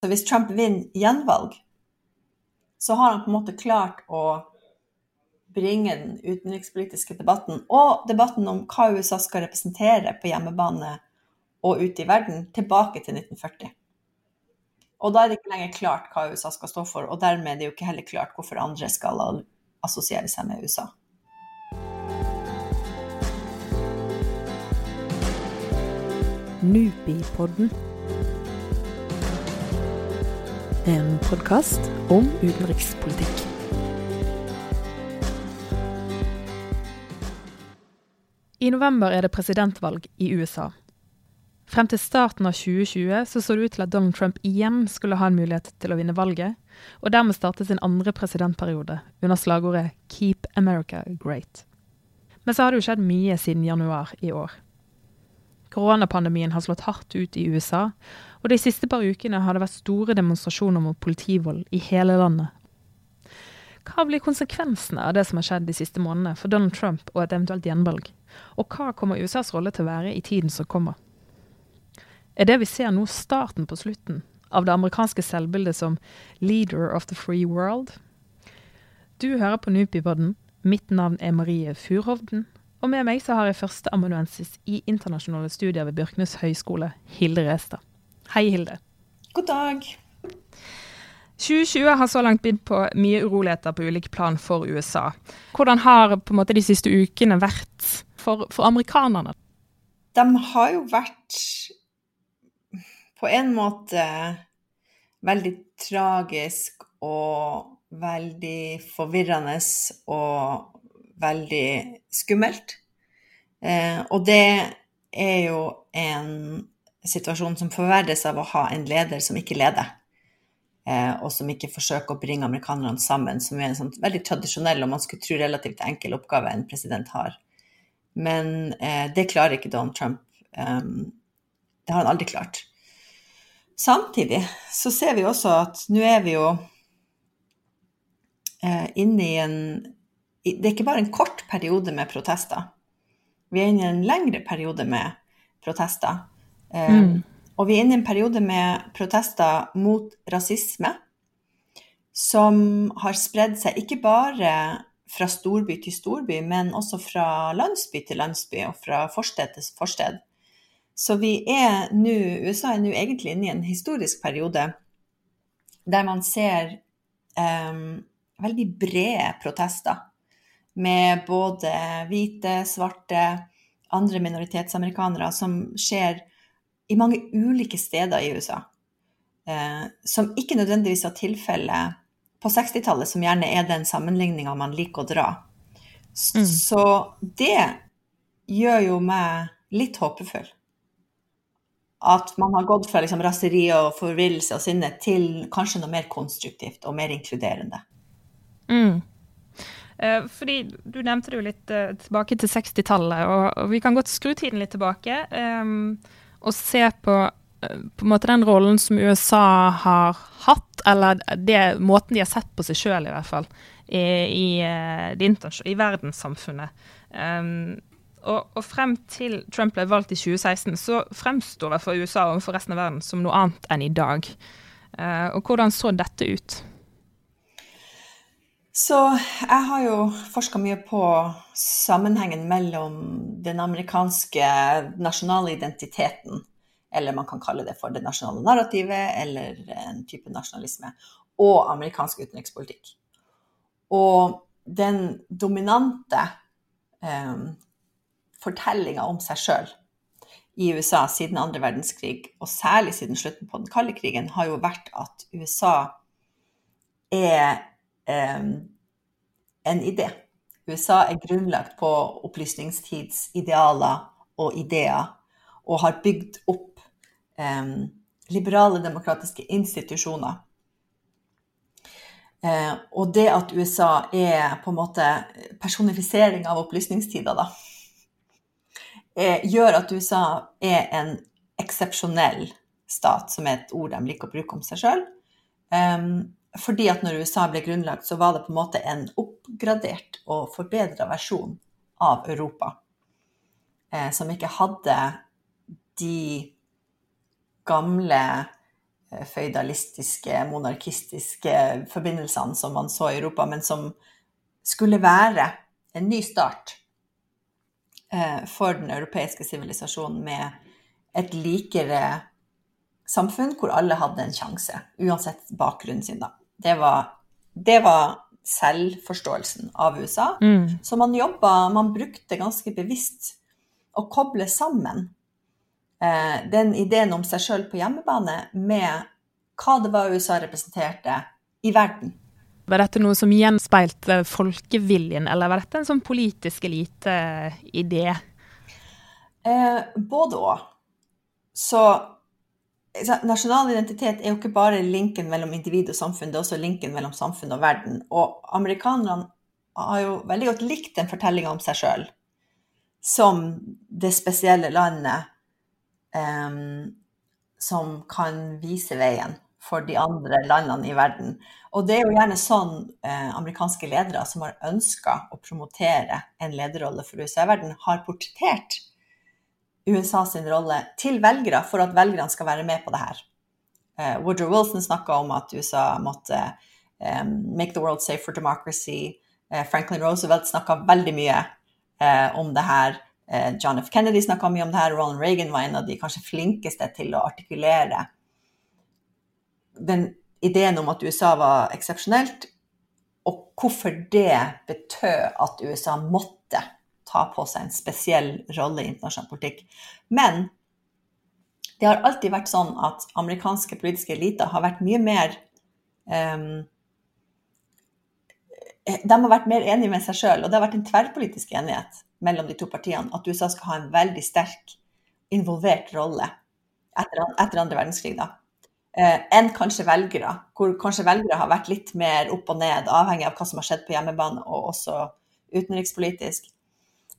Så hvis Trump vinner gjenvalg, så har han på en måte klart å bringe den utenrikspolitiske debatten og debatten om hva USA skal representere på hjemmebane og ute i verden, tilbake til 1940. Og da er det ikke lenger klart hva USA skal stå for, og dermed er det jo ikke heller klart hvorfor andre skal assosiere seg med USA. Nupipodden. En podkast om utenrikspolitikk. I november er det presidentvalg i USA. Frem til starten av 2020 så, så det ut til at Donald Trump igjen skulle ha en mulighet til å vinne valget, og dermed starte sin andre presidentperiode under slagordet 'Keep America Great'. Men så har det jo skjedd mye siden januar i år. Koronapandemien har slått hardt ut i USA, og de siste par ukene har det vært store demonstrasjoner mot politivold i hele landet. Hva blir konsekvensene av det som har skjedd de siste månedene for Donald Trump og et eventuelt gjenvalg? Og hva kommer USAs rolle til å være i tiden som kommer? Er det vi ser nå starten på slutten av det amerikanske selvbildet som 'leader of the free world'? Du hører på Nupipodden. Mitt navn er Marie Furhovden, og med meg så har jeg førsteamanuensis i internasjonale studier ved Bjørknes høgskole, Hilde Restad. Hei, Hilde. God dag. 2020 har så langt bydd på mye uroligheter på ulike plan for USA. Hvordan har på en måte de siste ukene vært for, for amerikanerne? De har jo vært på en måte veldig tragisk og veldig forvirrende og veldig skummelt. Eh, og det er jo en situasjon som forverres av å ha en leder som ikke leder. Eh, og som ikke forsøker å bringe amerikanerne sammen, som er en sånn veldig tradisjonell og man skulle tro relativt enkel oppgave en president har. Men eh, det klarer ikke Donald Trump. Um, det har han aldri klart. Samtidig så ser vi også at nå er vi jo eh, inne i en det er ikke bare en kort periode med protester. Vi er inne i en lengre periode med protester. Eh, mm. Og vi er inne i en periode med protester mot rasisme som har spredd seg ikke bare fra storby til storby, men også fra landsby til landsby og fra forsted til forsted. Så vi er nå, USA er nå egentlig inne i en historisk periode der man ser um, veldig brede protester med både hvite, svarte, andre minoritetsamerikanere som skjer i mange ulike steder i USA. Eh, som ikke nødvendigvis var tilfellet på 60-tallet, som gjerne er den sammenligninga man liker å dra. Mm. Så det gjør jo meg litt håpefull. At man har gått fra liksom raseri og forvirrelse og sinne til kanskje noe mer konstruktivt og mer inkluderende. Mm. Eh, fordi Du nevnte det jo litt eh, tilbake til 60-tallet, og, vi kan godt skru tiden litt tilbake um, og se på, på en måte den rollen som USA har hatt, eller det, måten de har sett på seg sjøl i hvert fall, i, i, i verdenssamfunnet. Um, og, og, frem til Trump ble valgt i 2016, så fremsto i hvert fall USA overfor resten av verden som noe annet enn i dag. Uh, og hvordan så dette ut? Så jeg har jo forska mye på sammenhengen mellom den amerikanske nasjonale identiteten, eller man kan kalle det for det nasjonale narrativet, eller en type nasjonalisme, og amerikansk utenrikspolitikk. Og den dominante eh, fortellinga om seg sjøl i USA siden andre verdenskrig, og særlig siden slutten på den kalde krigen, har jo vært at USA er en idé. USA er grunnlagt på opplysningstidsidealer og ideer, og har bygd opp eh, liberale demokratiske institusjoner. Eh, og det at USA er på en måte personifisering av opplysningstider, da, eh, gjør at USA er en eksepsjonell stat, som er et ord de liker å bruke om seg sjøl. Um, fordi at når USA ble grunnlagt, så var det på en måte en oppgradert og forbedra versjon av Europa. Eh, som ikke hadde de gamle eh, føydalistiske, monarkistiske forbindelsene som man så i Europa, men som skulle være en ny start eh, for den europeiske sivilisasjonen med et likere samfunn hvor alle hadde en sjanse, uansett bakgrunnen sin, da. Det var, det var selvforståelsen av USA. Mm. Så man jobba, man brukte ganske bevisst å koble sammen eh, den ideen om seg sjøl på hjemmebane med hva det var USA representerte i verden. Var dette noe som gjenspeilte folkeviljen, eller var dette en sånn politisk elite-idé? Eh, både òg. Så nasjonal identitet er jo ikke bare linken mellom individ og samfunn, det er også linken mellom samfunn og verden. Og amerikanerne har jo veldig godt likt den fortellinga om seg sjøl som det spesielle landet um, som kan vise veien for de andre landene i verden. Og det er jo gjerne sånn eh, amerikanske ledere som har ønska å promotere en lederrolle for USA i verden, har portrettert USA sin rolle til velgere for at velgerne skal være med på det her. Uh, Woodrow Wilson snakka om at USA måtte um, make the world safe for democracy. Uh, Franklin Roosevelt snakka veldig mye uh, om det her. John F. Kennedy snakka mye om det her. Ronald Reagan var en av de kanskje flinkeste til å artikulere den ideen om at USA var eksepsjonelt, og hvorfor det betød at USA måtte ta på seg en spesiell rolle i internasjonal politikk. Men det har alltid vært sånn at amerikanske politiske eliter har vært mye mer um, De har vært mer enige med seg sjøl, og det har vært en tverrpolitisk enighet mellom de to partiene at USA skal ha en veldig sterk involvert rolle etter, etter andre verdenskrig. da. Eh, enn kanskje velgere, hvor kanskje velgere har vært litt mer opp og ned, avhengig av hva som har skjedd på hjemmebane og også utenrikspolitisk.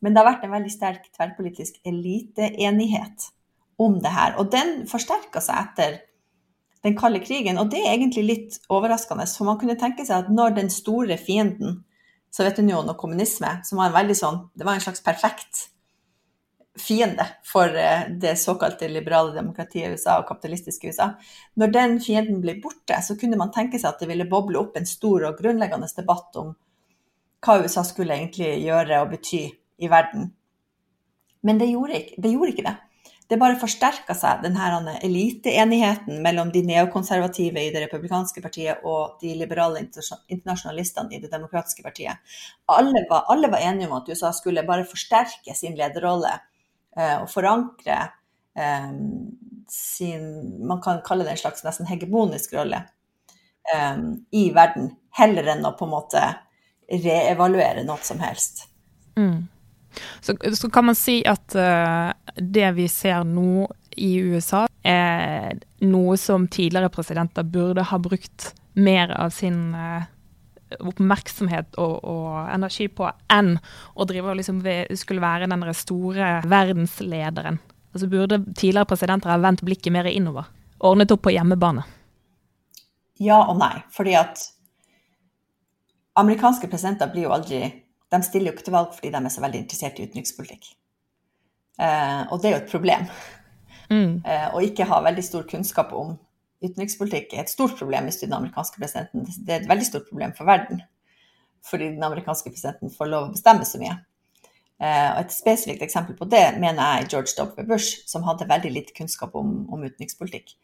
Men det har vært en veldig sterk tverrpolitisk eliteenighet om det her. Og den forsterka seg etter den kalde krigen, og det er egentlig litt overraskende. For man kunne tenke seg at når den store fienden, Sovjetunionen og kommunisme, som var en veldig sånn Det var en slags perfekt fiende for eh, det såkalte liberale demokratiet i USA og kapitalistiske USA. Når den fienden blir borte, så kunne man tenke seg at det ville boble opp en stor og grunnleggende debatt om hva USA skulle egentlig gjøre og bety i verden. Men det gjorde ikke det. Gjorde ikke det. det bare forsterka seg, denne eliteenigheten mellom de neokonservative i det republikanske partiet og de liberale internasjonalistene i det demokratiske partiet. Alle var, alle var enige om at USA skulle bare forsterke sin lederrolle eh, og forankre eh, sin Man kan kalle det en slags nesten hegemonisk rolle eh, i verden, heller enn å på en måte reevaluere noe som helst. Mm. Så, så, kan man si at uh, det vi ser nå i USA, er noe som tidligere presidenter burde ha brukt mer av sin uh, oppmerksomhet og, og, energi på enn å drive og liksom skulle være den store verdenslederen. Altså Burde tidligere presidenter ha vendt blikket mer innover? Ordnet opp på hjemmebane? Ja og nei. Fordi at amerikanske presidenter blir jo aldri de stiller jo ikke til valg fordi de er så veldig interessert i utenrikspolitikk. Eh, og det er jo et problem. Mm. Eh, å ikke ha veldig stor kunnskap om utenrikspolitikk er et stort problem hvis du er den amerikanske presidenten. Det er et veldig stort problem for verden, fordi den amerikanske presidenten får lov å bestemme så mye. Eh, og et spesifikt eksempel på det mener jeg er George W. Bush, som hadde veldig lite kunnskap om, om utenrikspolitikk.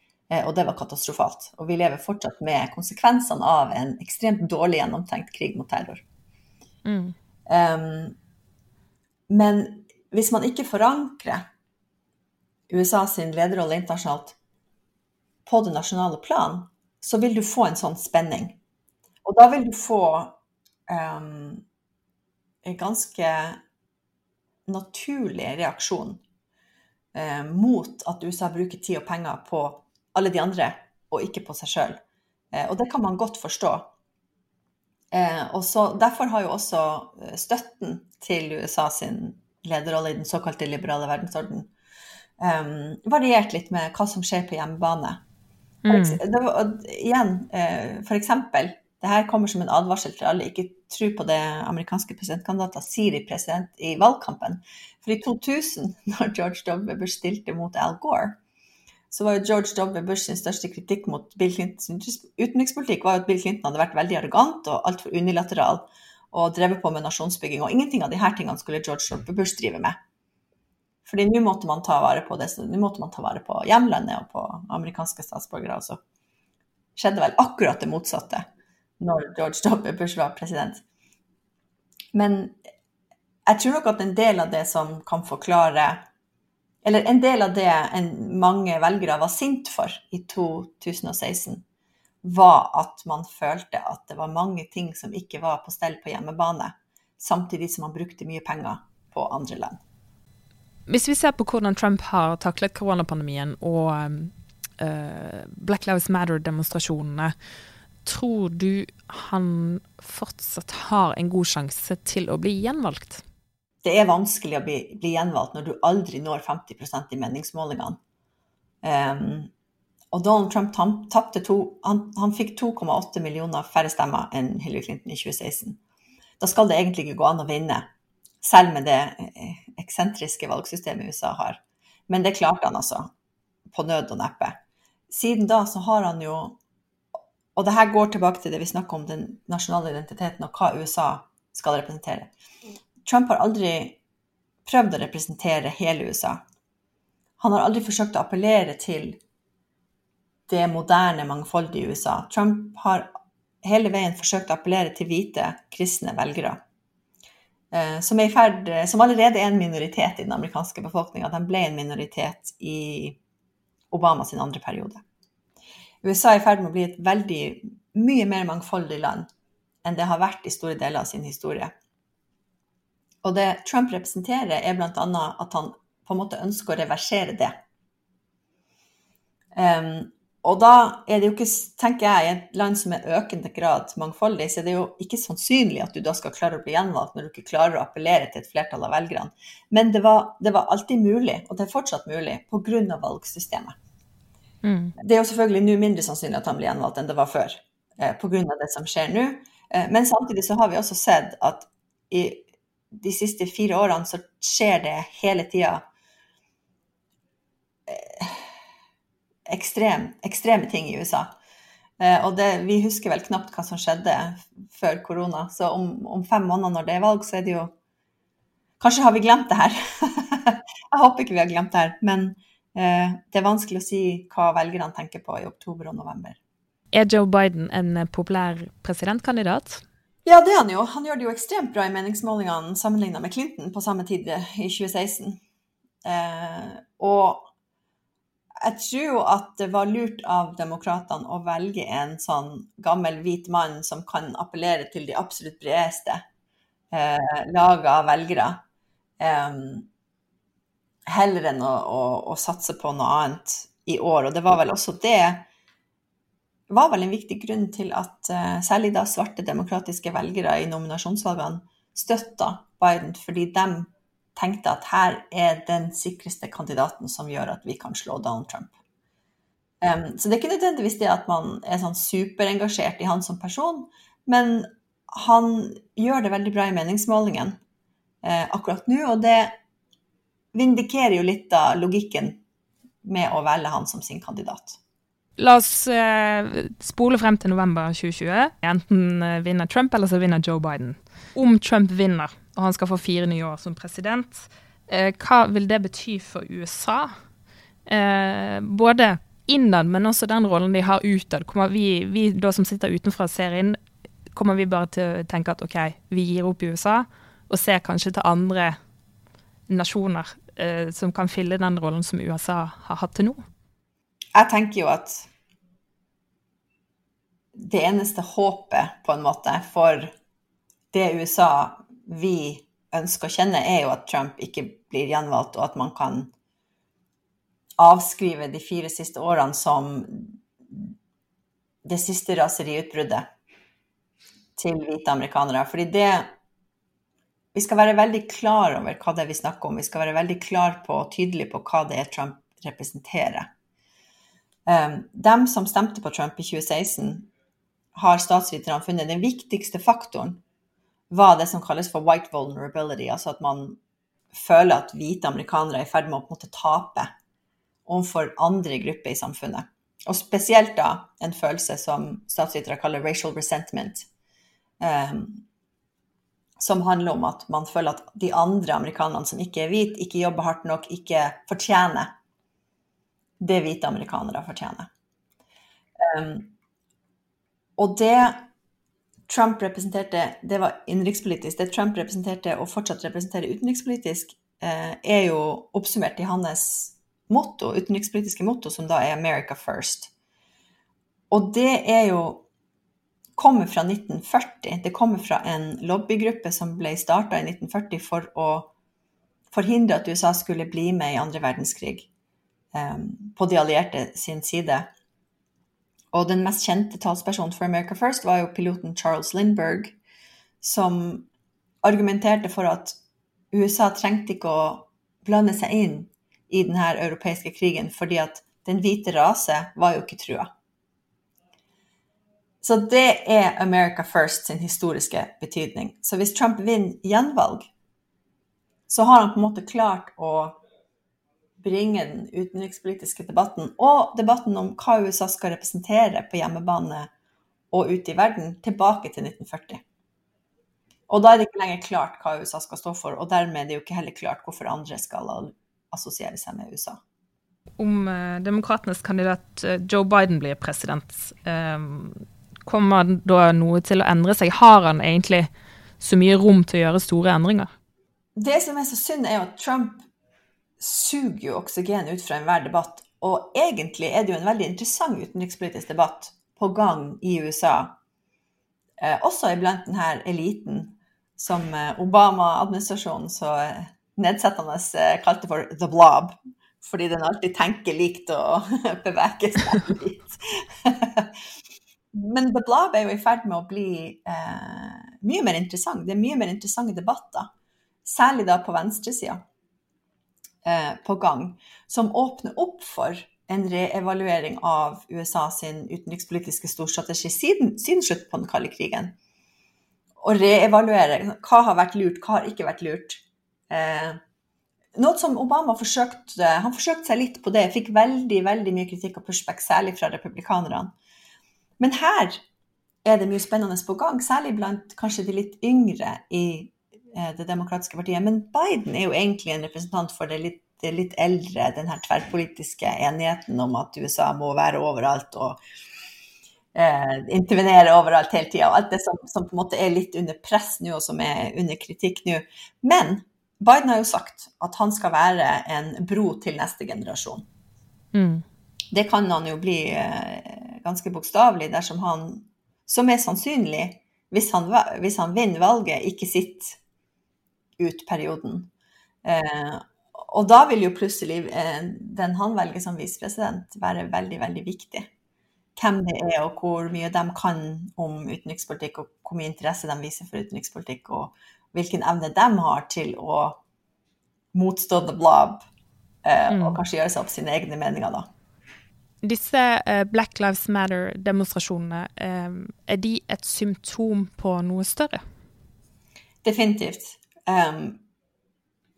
Og det var katastrofalt. Og vi lever fortsatt med konsekvensene av en ekstremt dårlig gjennomtenkt krig mot terror. Mm. Um, men hvis man ikke forankrer USA sin lederrolle internasjonalt på det nasjonale plan, så vil du få en sånn spenning. Og da vil du få um, en ganske naturlig reaksjon um, mot at USA bruker tid og penger på alle de andre, og ikke på seg sjøl. Uh, og det kan man godt forstå. Eh, og så, derfor har jo også eh, støtten til USA sin lederrolle i den såkalte liberale verdensorden eh, variert litt med hva som skjer på hjemmebane. Mm. det var, igjen, eh, for eksempel, det her kommer som en advarsel til alle. Ikke tro på det amerikanske presidentkandidater sier i, president, i valgkampen. For i 2000, når George W. Bush stilte mot Al Gore, så var jo George W. Bush sin største kritikk mot Bill Clintons utenrikspolitikk var jo at Bill Clinton hadde vært veldig arrogant og altfor unilateral og drevet på med nasjonsbygging. Og ingenting av disse tingene skulle George W. Bush drive med. Fordi nå måtte man ta vare på det, nå måtte man ta vare på hjemlandet og på amerikanske statsborgere. Og så skjedde vel akkurat det motsatte når George W. Bush var president. Men jeg tror nok at en del av det som kan forklare eller en del av det mange velgere var sint for i 2016, var at man følte at det var mange ting som ikke var på stell på hjemmebane, samtidig som man brukte mye penger på andre land. Hvis vi ser på hvordan Trump har taklet koronapandemien og uh, Black Lives Matter-demonstrasjonene, tror du han fortsatt har en god sjanse til å bli gjenvalgt? Det er vanskelig å bli, bli, gjenvalgt når du aldri når 50% i meningsmålingene. Um, og Donald Trump han, to, han, han fikk 2,8 millioner færre stemmer enn Hillary Clinton i 2016. Da skal det egentlig ikke gå an å vinne, selv med det eh, eksentriske valgsystemet USA har. Men det klarte han altså, på nød og neppe. Siden da så har han jo Og det her går tilbake til det vi snakker om den nasjonale identiteten og hva USA skal representere. Trump har aldri prøvd å representere hele USA. Han har aldri forsøkt å appellere til det moderne, mangfoldige USA. Trump har hele veien forsøkt å appellere til hvite, kristne velgere. Eh, som, er ferd, som allerede er en minoritet i den amerikanske befolkninga. De ble en minoritet i Obamas andre periode. USA er i ferd med å bli et veldig mye mer mangfoldig land enn det har vært i store deler av sin historie. Og det Trump representerer, er bl.a. at han på en måte ønsker å reversere det. Um, og da er det jo ikke, tenker jeg, i et land som er økende grad mangfoldig, så er det jo ikke sannsynlig at du da skal klare å bli gjenvalgt når du ikke klarer å appellere til et flertall av velgerne. Men det var, det var alltid mulig, og det er fortsatt mulig, pga. valgsystemet. Mm. Det er jo selvfølgelig nå mindre sannsynlig at han blir gjenvalgt enn det var før, eh, pga. det som skjer nå. Eh, men samtidig så har vi også sett at i de siste fire årene så skjer det hele tida eh, ekstrem, ekstreme ting i USA. Eh, og det, vi husker vel knapt hva som skjedde før korona. Så om, om, fem måneder når det er valg, så er det jo Kanskje har vi glemt det her. Jeg håper ikke vi har glemt det her. Men eh, det er vanskelig å si hva velgerne tenker på i oktober og november. Er Joe Biden en populær presidentkandidat? Ja, det er han jo. Han gjør det jo ekstremt bra i meningsmålingene sammenlignet med Clinton på samme tid i 2016. Eh, og jeg tror jo at det var lurt av demokratene å velge en sånn gammel, hvit mann som kan appellere til de absolutt bredeste eh, laget av velgere, eh, heller enn å, å, å satse på noe annet i år. Og det var vel også det var vel en viktig grunn til at uh, særlig da svarte demokratiske velgere i nominasjonsvalgene støtta Biden, fordi de tenkte at her er den sikreste kandidaten som gjør at vi kan slå Donald Trump. Um, så det er ikke nødvendigvis det at man er sånn superengasjert i han som person, men han gjør det veldig bra i meningsmålingen uh, akkurat nå, og det vindikerer jo litt av logikken med å velge han som sin kandidat. La oss eh, spole frem til november 2020. Enten eh, vinner Trump, eller så vinner Joe Biden. Om Trump vinner, og han skal få fire nye år som president, eh, hva vil det bety for USA? Eh, både innad, men også den rollen de har utad. Kommer vi, vi da som sitter utenfra og ser inn, kommer vi bare til å tenke at OK, vi gir opp i USA, og ser kanskje til andre nasjoner eh, som kan fylle den rollen som USA har hatt til nå? Jeg tenker jo at det eneste håpet, på en måte, for det USA vi ønsker å kjenne, er jo at Trump ikke blir gjenvalgt, og at man kan avskrive de fire siste årene som det siste raseriutbruddet til hvite amerikanere. Fordi det Vi skal være veldig klar over hva det er vi snakker om. Vi skal være veldig klar på og tydelige på hva det er Trump representerer. Um, dem som stemte på Trump i 2016, har statsviterne funnet den viktigste faktoren var det som kalles for white vulnerability, altså at man føler at hvite amerikanere er i ferd med å måtte tape overfor andre grupper i samfunnet. Og spesielt da en følelse som statsvitere kaller racial resentment. Um, som handler om at man føler at de andre amerikanerne som ikke er hvite, ikke jobber hardt nok, ikke fortjener det hvite amerikanere fortjener. Um, og det Trump representerte, det var innenrikspolitisk. Det Trump representerte og fortsatt representerer utenrikspolitisk, eh, er jo oppsummert i hans motto, utenrikspolitiske motto, som da er 'America First'. Og det er jo kommer fra 1940. Det kommer fra en lobbygruppe som ble starta i 1940 for å forhindre at USA skulle bli med i andre verdenskrig på de allierte sin side. Og den mest kjente talspersonen for America First var jo piloten Charles Lindberg, som argumenterte for at USA trengte ikke å blande seg inn i denne europeiske krigen, fordi at den hvite rase var jo ikke trua. Så det er America First sin historiske betydning. Så hvis Trump vinner gjenvalg, så har han på en måte klart å bringe den utenrikspolitiske debatten og debatten om hva USA skal representere på hjemmebane og ute i verden, tilbake til 1940. Og da er det ikke lenger klart hva USA skal stå for, og dermed er det jo ikke heller klart hvorfor andre skal assosiere seg med USA. Om eh, demokratenes kandidat eh, Joe Biden blir president, eh, kommer da noe til å endre seg? Har han egentlig så mye rom til å gjøre store endringer? Det som er så synd, er jo at Trump suger jo oksygen ut fra enhver debatt. Og egentlig er det jo en veldig interessant utenrikspolitisk debatt på gang i USA. Eh, også iblant denne eliten som eh, Obama-administrasjonen så eh, nedsettende eh, kalte for the blob. Fordi den alltid tenker likt og beveger seg litt. Men the blob er jo i ferd med å bli eh, mye mer interessant. Det er mye mer interessante debatter. Særlig da på venstresida. Eh, på gang, som åpner opp for en reevaluering av USA sin utenrikspolitiske storstrategi siden, siden slutt på den kalde krigen. Å reevaluere hva har vært lurt, hva har ikke vært lurt. Eh, noe som Obama forsøkte Han forsøkte seg litt på det. Fikk veldig veldig mye kritikk og pushback, særlig fra republikanerne. Men her er det mye spennende på gang, særlig blant kanskje de litt yngre i Eh, det demokratiske partiet. Men Biden er jo egentlig en representant for det litt, det litt eldre, den her tverrpolitiske enigheten om at USA må være overalt og eh, intervenere overalt hele tida. Alt det som, som, på en måte er litt under press nå, og som er under kritikk nå. Men Biden har jo sagt at han skal være en bro til neste generasjon. Mm. Det kan han jo bli eh, ganske bokstavelig dersom han, som er sannsynlig, hvis han, hvis han vinner valget, ikke sitter ut perioden. Eh, og da vil jo plutselig eh, den han velger som visepresident, være veldig, veldig viktig. Hvem det er, og hvor mye de kan om utenrikspolitikk, og hvor mye interesse de viser for utenrikspolitikk, og hvilken evne de har til å motstå the blob, eh, mm. og kanskje gjøre seg opp sine egne meninger, da. Disse uh, Black Lives Matter-demonstrasjonene, uh, er de et symptom på noe større? Definitivt um,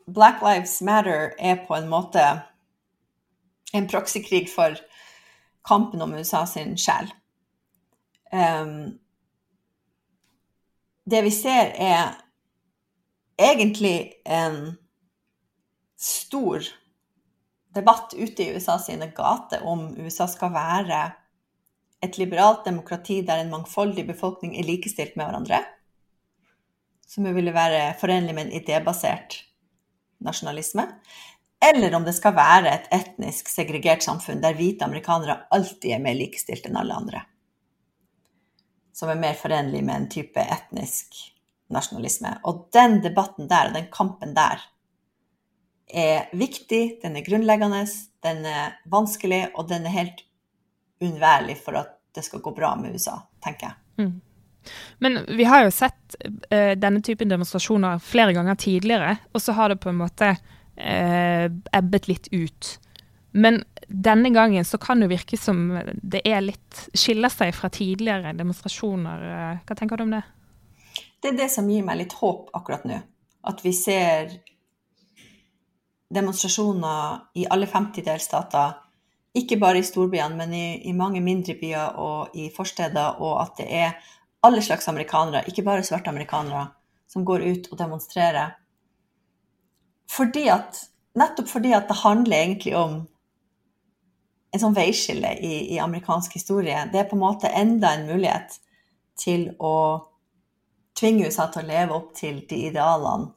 Black Lives Matter er på en måte en proksikrig for kampen om USA sin sjel. Um, det vi ser, er egentlig en stor debatt ute i USA sine gater om USA skal være et liberalt demokrati der en mangfoldig befolkning er likestilt med hverandre som jo ville være forenlig med en idébasert nasjonalisme, eller om det skal være et etnisk segregert samfunn der hvite amerikanere alltid er mer likestilt enn alle andre. Som er mer forenlig med en type etnisk nasjonalisme. Og den debatten der, den kampen der, er viktig, den er grunnleggende, den er vanskelig, og den er helt uunnværlig for at det skal gå bra med USA, tenker jeg. Mm. Men vi har jo sett uh, denne typen demonstrasjoner flere ganger tidligere, og så har det på en måte uh, ebbet litt ut. Men denne gangen så kan det virke som det er litt skiller seg fra tidligere demonstrasjoner. Uh, hva tenker du om det? Det er det som gir meg litt håp akkurat nå. At vi ser demonstrasjoner i alle 50 delstater, ikke bare i storbyene, men i, i mange mindre byer og i forsteder, og at det er alle slags amerikanere, ikke bare svarte amerikanere, som går ut og demonstrerer. Fordi at, nettopp fordi at det handler egentlig om en sånn veiskille i, i, amerikansk historie. Det er på en måte enda en mulighet til å tvinge USA til å leve opp til de idealene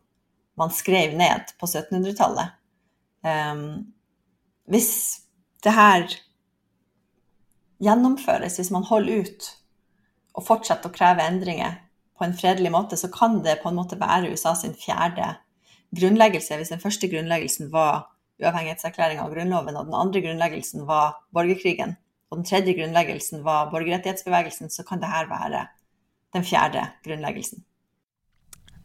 man skrev ned på 1700-tallet. Um, ehm, hvis det her gjennomføres, hvis man holder ut og fortsette å kreve endringer på en fredelig måte, så kan det på en måte være USA sin fjerde grunnleggelse. Hvis den første grunnleggelsen var uavhengighetserklæringa og Grunnloven, og den andre grunnleggelsen var borgerkrigen, og den tredje grunnleggelsen var borgerrettighetsbevegelsen, så kan dette være den fjerde grunnleggelsen.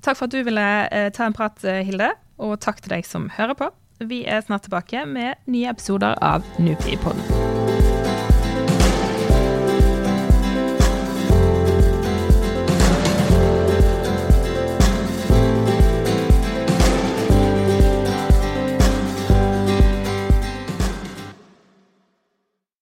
Takk for at du ville eh, ta en prat, eh, Hilde, og takk til deg som hører på. Vi er snart tilbake med nye episoder av Nupipodden.